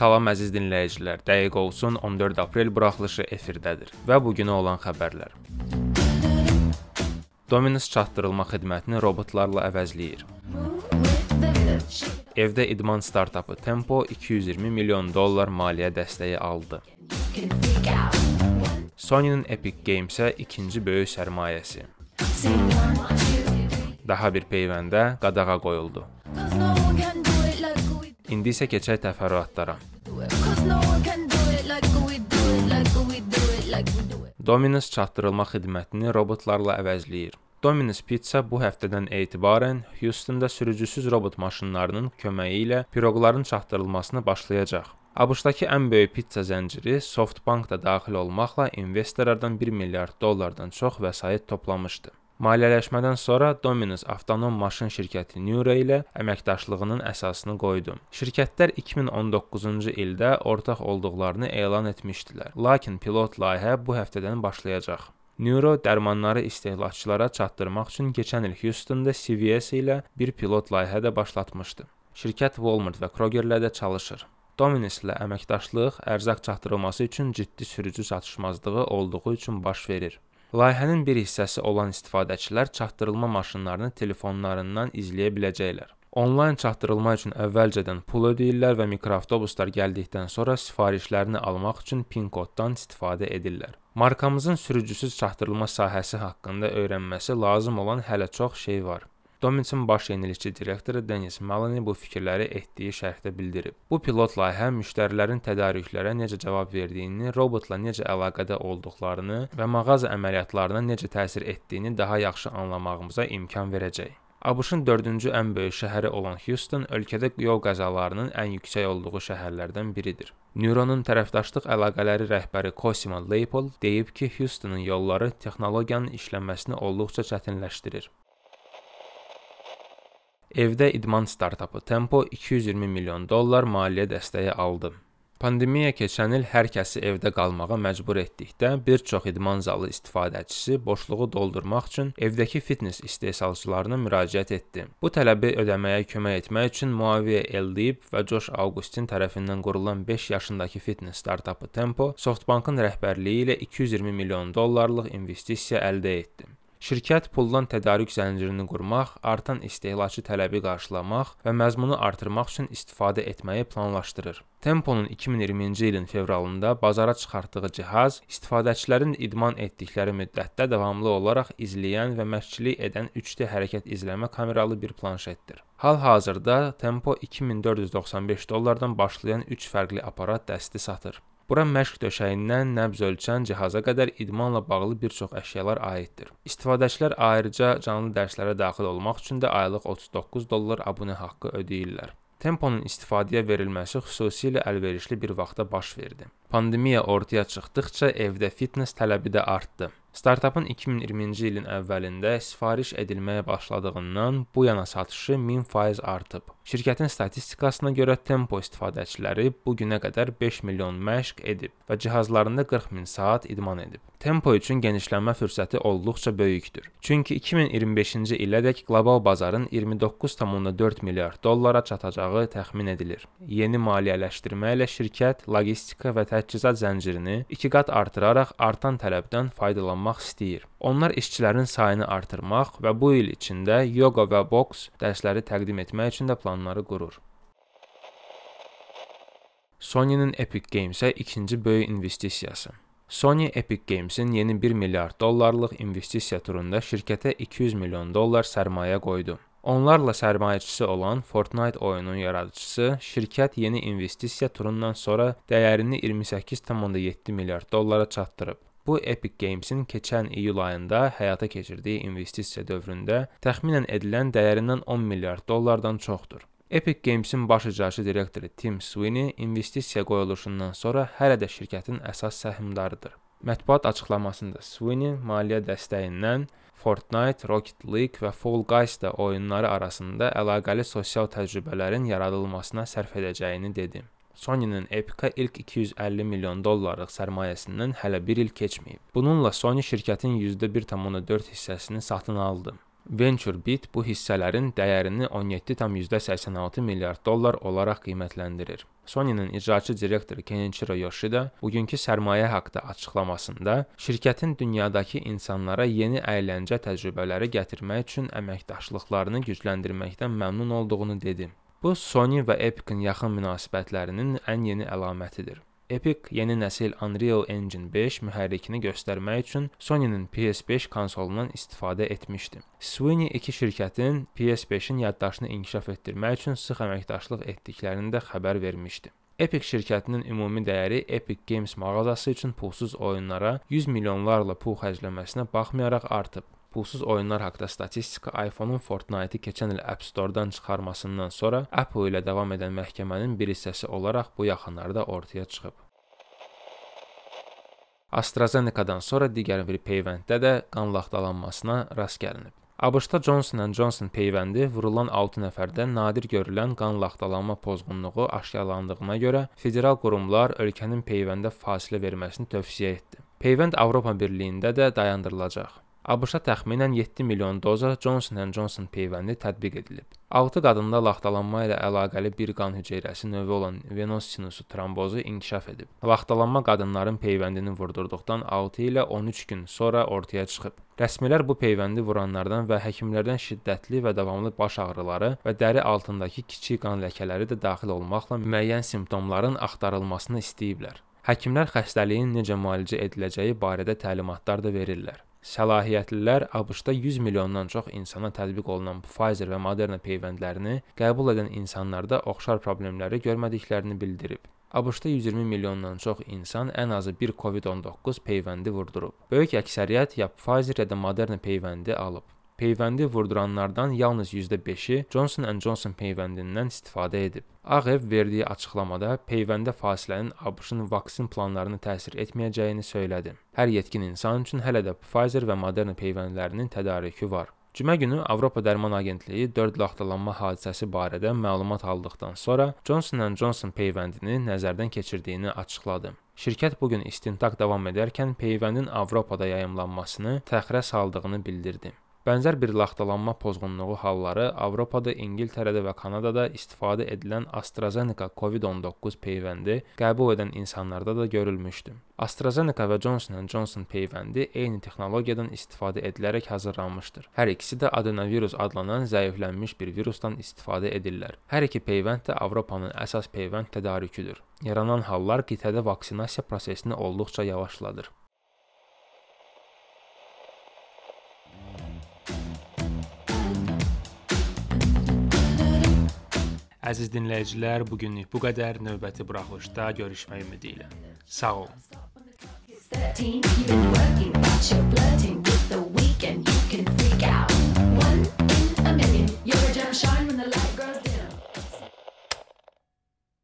Salam əziz dinləyicilər. Dəqiq olsun 14 aprel buraxılışı efirdədir və bu günə olan xəbərlər. Dominus çatdırılma xidmətini robotlarla əvəzləyir. Evdə idman startapı Tempo 220 milyon dollar maliyyə dəstəyi aldı. Sony-nin Epic Games-ə ikinci böyük sərmayəsi. Daha bir peyvəndə qadağa qoyuldu. İndi isə keçək təfərrüatlara. Dominus çatdırılma xidmətini robotlarla əvəzləyir. Dominus Pizza bu həftədən etibarən Houstonda sürücüsüz robot maşınlarının köməyi ilə piroqların çatdırılmasına başlayacaq. ABŞ-dakı ən böyük pizza zənciri SoftBank da daxil olmaqla investorlardan 1 milyard dollardan çox vəsait toplamışdı. Maliyyələşmədən sonra Dominus avtonom maşın şirkəti Nuro ilə əməkdaşlığının əsasını qoydu. Şirkətlər 2019-cu ildə ortaq olduqlarını elan etmişdilər. Lakin pilot layihə bu həftədən başlayacaq. Nuro dərmanları istehlakçılara çatdırmaq üçün keçən il Houstonda CVS ilə bir pilot layihə də başlatmışdı. Şirkət Walmart və Krogerlə də çalışır. Dominus ilə əməkdaşlıq ərzaq çatdırılması üçün ciddi sürücü çatışmazlığı olduğu üçün baş verir. Layihənin bir hissəsi olan istifadəçilər çatdırılma maşınlarını telefonlarından izləyə biləcəklər. Onlayn çatdırılma üçün əvvəlcədən pul ödəyirlər və mikroavtobuslar gəldikdən sonra sifarişlərini almaq üçün PIN koddan istifadə edirlər. Markamızın sürücüsüz çatdırılma sahəsi haqqında öyrənməsi lazım olan hələ çox şey var. Dominsin baş yenilikçi direktoru Denis Maloney bu fikirləri etdiyi şərhdə bildirib. Bu pilot layihə müştərilərin tədarüklərə necə cavab verdiyini, robotla necə əlaqədə olduqlarını və mağaza əməliyyatlarına necə təsir etdiyini daha yaxşı anlamağımıza imkan verəcək. ABŞ-ın 4-cü ən böyük şəhəri olan Houston ölkədə yol qəzalarının ən yüksək olduğu şəhərlərdən biridir. Neuronun tərəfdaşlıq əlaqələri rəhbəri Cosima Leipold deyib ki, Houstonun yolları texnologiyanın işlənməsini olduqca çətinləşdirir. Evdə idman startapı Tempo 220 milyon dollar maliyyə dəstəyi aldı. Pandemiya keçən il hər kəsi evdə qalmağa məcbur etdikdə bir çox idman zalı istifadəçisi boşluğu doldurmaq üçün evdəki fitness istehsalçılarına müraciət etdi. Bu tələbi ödəməyə kömək etmək üçün Muaviyə Eldib və Josh Augustin tərəfindən qurulan 5 yaşındakı fitness startapı Tempo SoftBank-ın rəhbərliyi ilə 220 milyon dollarlıq investisiya əldə etdi. Şirkət puldan tədarük zəncirini qurmaq, artan istehlakçı tələbi qarşılamaq və məzmunu artırmaq üçün istifadə etməyi planlaşdırır. Temponun 2020-ci ilin fevralında bazara çıxartdığı cihaz istifadəçilərin idman etdikləri müddətdə davamlı olaraq izləyən və məşqçilik edən 3D hərəkət izləmə kameralı bir planşetdir. Hal-hazırda Tempo 2495 dollardan başlayan 3 fərqli aparat dəsti satır. Bura məşq döşəyindən nəbz ölçən cihaza qədər idmanla bağlı bir çox əşyalar aiddir. İstifadəçilər ayrıca canlı dərslərə daxil olmaq üçün də aylıq 39 dollar abunə haqqı ödəyirlər. Temponun istifadəyə verilməsi xüsusilə əlverişli bir vaxtda baş verdi. Pandemiya ortaya çıxdıqca evdə fitness tələbi də artdı. Startapın 2020-ci ilin əvvəlində sifariş edilməyə başladığından bu yana satışı 1000% artıb. Şirkətin statistikasına görə Tempo istifadəçiləri bu günə qədər 5 milyon məşq edib və cihazlarında 40 min saat idman edib. Tempo üçün genişlənmə fürsəti olduqca böyükdür. Çünki 2025-ci ilədək qlobal bazarın 29,4 milyard dollara çatacağı təxmin edilir. Yeni maliyyələşdirmə ilə şirkət logistika və təchizat zəncirini 2 qat artıraraq artan tələbdən faydalanmaq istəyir. Onlar işçilərin sayını artırmaq və bu il içində yoga və boks dərsləri təqdim etmək üçün də planları qurur. Sony-nin Epic Games-ə ikinci böyük investisiyası Sony Epic Games-in yeni 1 milyard dollarlıq investisiya turunda şirkətə 200 milyon dollar sərmayə qoydu. Onlarla sərmayəçisi olan Fortnite oyununun yaradıcısı şirkət yeni investisiya turundan sonra dəyərini 28,7 milyard dollara çatdırıb. Bu Epic Games-in keçən iyul ayında həyata keçirdiyi investisiya dövründə təxminən edilən dəyərindən 10 milyard dollardan çoxdur. Epic Games-in baş icraçı direktoru Tim Sweeney investisiya qoyuluşundan sonra hələ də şirkətin əsas səhmdarıdır. Mətbuat açıqlamasında Sweeney maliyyə dəstəyindən Fortnite, Rocket League və Fall Guys da oyunları arasında əlaqəli sosial təcrübələrin yaradılmasına sərf edəcəyini dedi. Sony-nin Epic-a ilk 250 milyon dollarlıq sərmayəsindən hələ 1 il keçməyib. Bununla Sony şirkətin %1,4 hissəsini satın aldı. VentureBeat bu hissələrin dəyərini 17,86 milyard dollar olaraq qiymətləndirir. Sony-nin icraçı direktoru Kenichiro Yoshida bugünkü sərmayə haqqında açıqlamasında şirkətin dünyadakı insanlara yeni əyləncə təcrübələri gətirmək üçün əməkdaşlıqlarını gücləndirməkdən məmnun olduğunu dedi. Bu Sony və Epic-in yaxın münasibətlərinin ən yeni əlamətidir. Epic yeni nəsil Unreal Engine 5 mühərrikini göstərmək üçün Sony-nin PS5 konsolundan istifadə etmişdi. Sweeney iki şirkətin PS5-in yaddaşını inkişaf etdirmək üçün sıx əməkdaşlıq etdiklərini də xəbər vermişdi. Epic şirkətinin ümumi dəyəri Epic Games mağazası üçün pulsuz oyunlara 100 milyonlarla pul xərcləməsinə baxmayaraq artıb. Pulsuz oyunlar haqqında statistika iPhone-un Fortnite-i keçən il App Store-dan çıxarmasından sonra Apple ilə davam edən məhkəmənin bir hissəsi olaraq bu yaxınlarda ortaya çıxıb. AstraZeneca-dan sonra digər bir peyvənddə də qan laxtalanmasına rast gəlinib. ABŞ-da Johnson & Johnson peyvəndi vurulan 6 nəfərdən nadir görülən qan laxtalanma pozğunluğu aşkarlandığına görə federal qurumlar ölkənin peyvəndə fasilə verməsini tövsiyə etdi. Peyvənd Avropa Birliyində də dayandırılacaq. ABŞ-a təxminən 7 milyon doza Johnson & Johnson peyvəndi tətbiq edilib. 6 qadında laxtalanma ilə əlaqəli bir qan hüceyrəsi növü olan venos sinusu trombozu inkişaf edib. Laxtalanma qadınların peyvəndini vurdurduqdan 6 ilə 13 gün sonra ortaya çıxıb. Rəsmilər bu peyvəndi vuranlardan və həkimlərdən şiddətli və davamlı baş ağrıları və dəri altındakı kiçik qan ləkələri də daxil olmaqla müəyyən simptomların axtarılmasını istəyiblər. Həkimlər xəstəliyin necə müalicə ediləcəyi barədə təlimatlar da verirlər. Səlahiyyətlilər ABŞ-da 100 milyondan çox insana tətbiq olunan Pfizer və Moderna peyvəndlərini qəbul edən insanlarda oxşar problemləri görmədiklərini bildirib. ABŞ-da 120 milyondan çox insan ən azı bir COVID-19 peyvəndi vurdurub. Böyük əksəriyyət ya Pfizer ya da Moderna peyvəndi alıb. Peyvəndi vurduranlardan yalnız %5-i Johnson & Johnson peyvəndindən istifadə edib. Ağ ev verdiyi açıqlamada peyvəndə fasilənin ABŞ-ın vaksin planlarını təsir etməyəcəyini söylədi. Hər yetkin insan üçün hələ də Pfizer və Moderna peyvəndlərinin tədarükü var. Cümə günü Avropa Dərman Agentliyi 4 laxtalanma hadisəsi barədə məlumat aldıqdan sonra Johnson & Johnson peyvəndini nəzərdən keçirdiyini açıqladı. Şirkət bu gün istintaq davam edərkən peyvəndin Avropada yayımlanmasını təxirə saldığını bildirdi. Bənzər bir laxtalanma pozğunluğu halları Avropada, İngiltərədə və Kanadada istifadə edilən AstraZeneca COVID-19 peyvəndi qəbul edən insanlarda da görülmüşdü. AstraZeneca və Johnson & Johnson peyvəndi eyni texnologiyadan istifadə edilərək hazırlanmışdır. Hər ikisi də adenovirus adlanan zəiflənmiş bir virusdan istifadə edirlər. Hər iki peyvənd də Avropanın əsas peyvənd tədarüküdür. Yaranan hallar qitədə vaksinasiya prosesini olduqca yavaşladır. Əziz dinləyicilər, bu günlük bu qədər. Növbəti buraxılışda görüşmək ümidi ilə. Sağ olun. 13 you've been working but you're flirting with the weekend you can freak out one in a million you're a gem shine when the light grows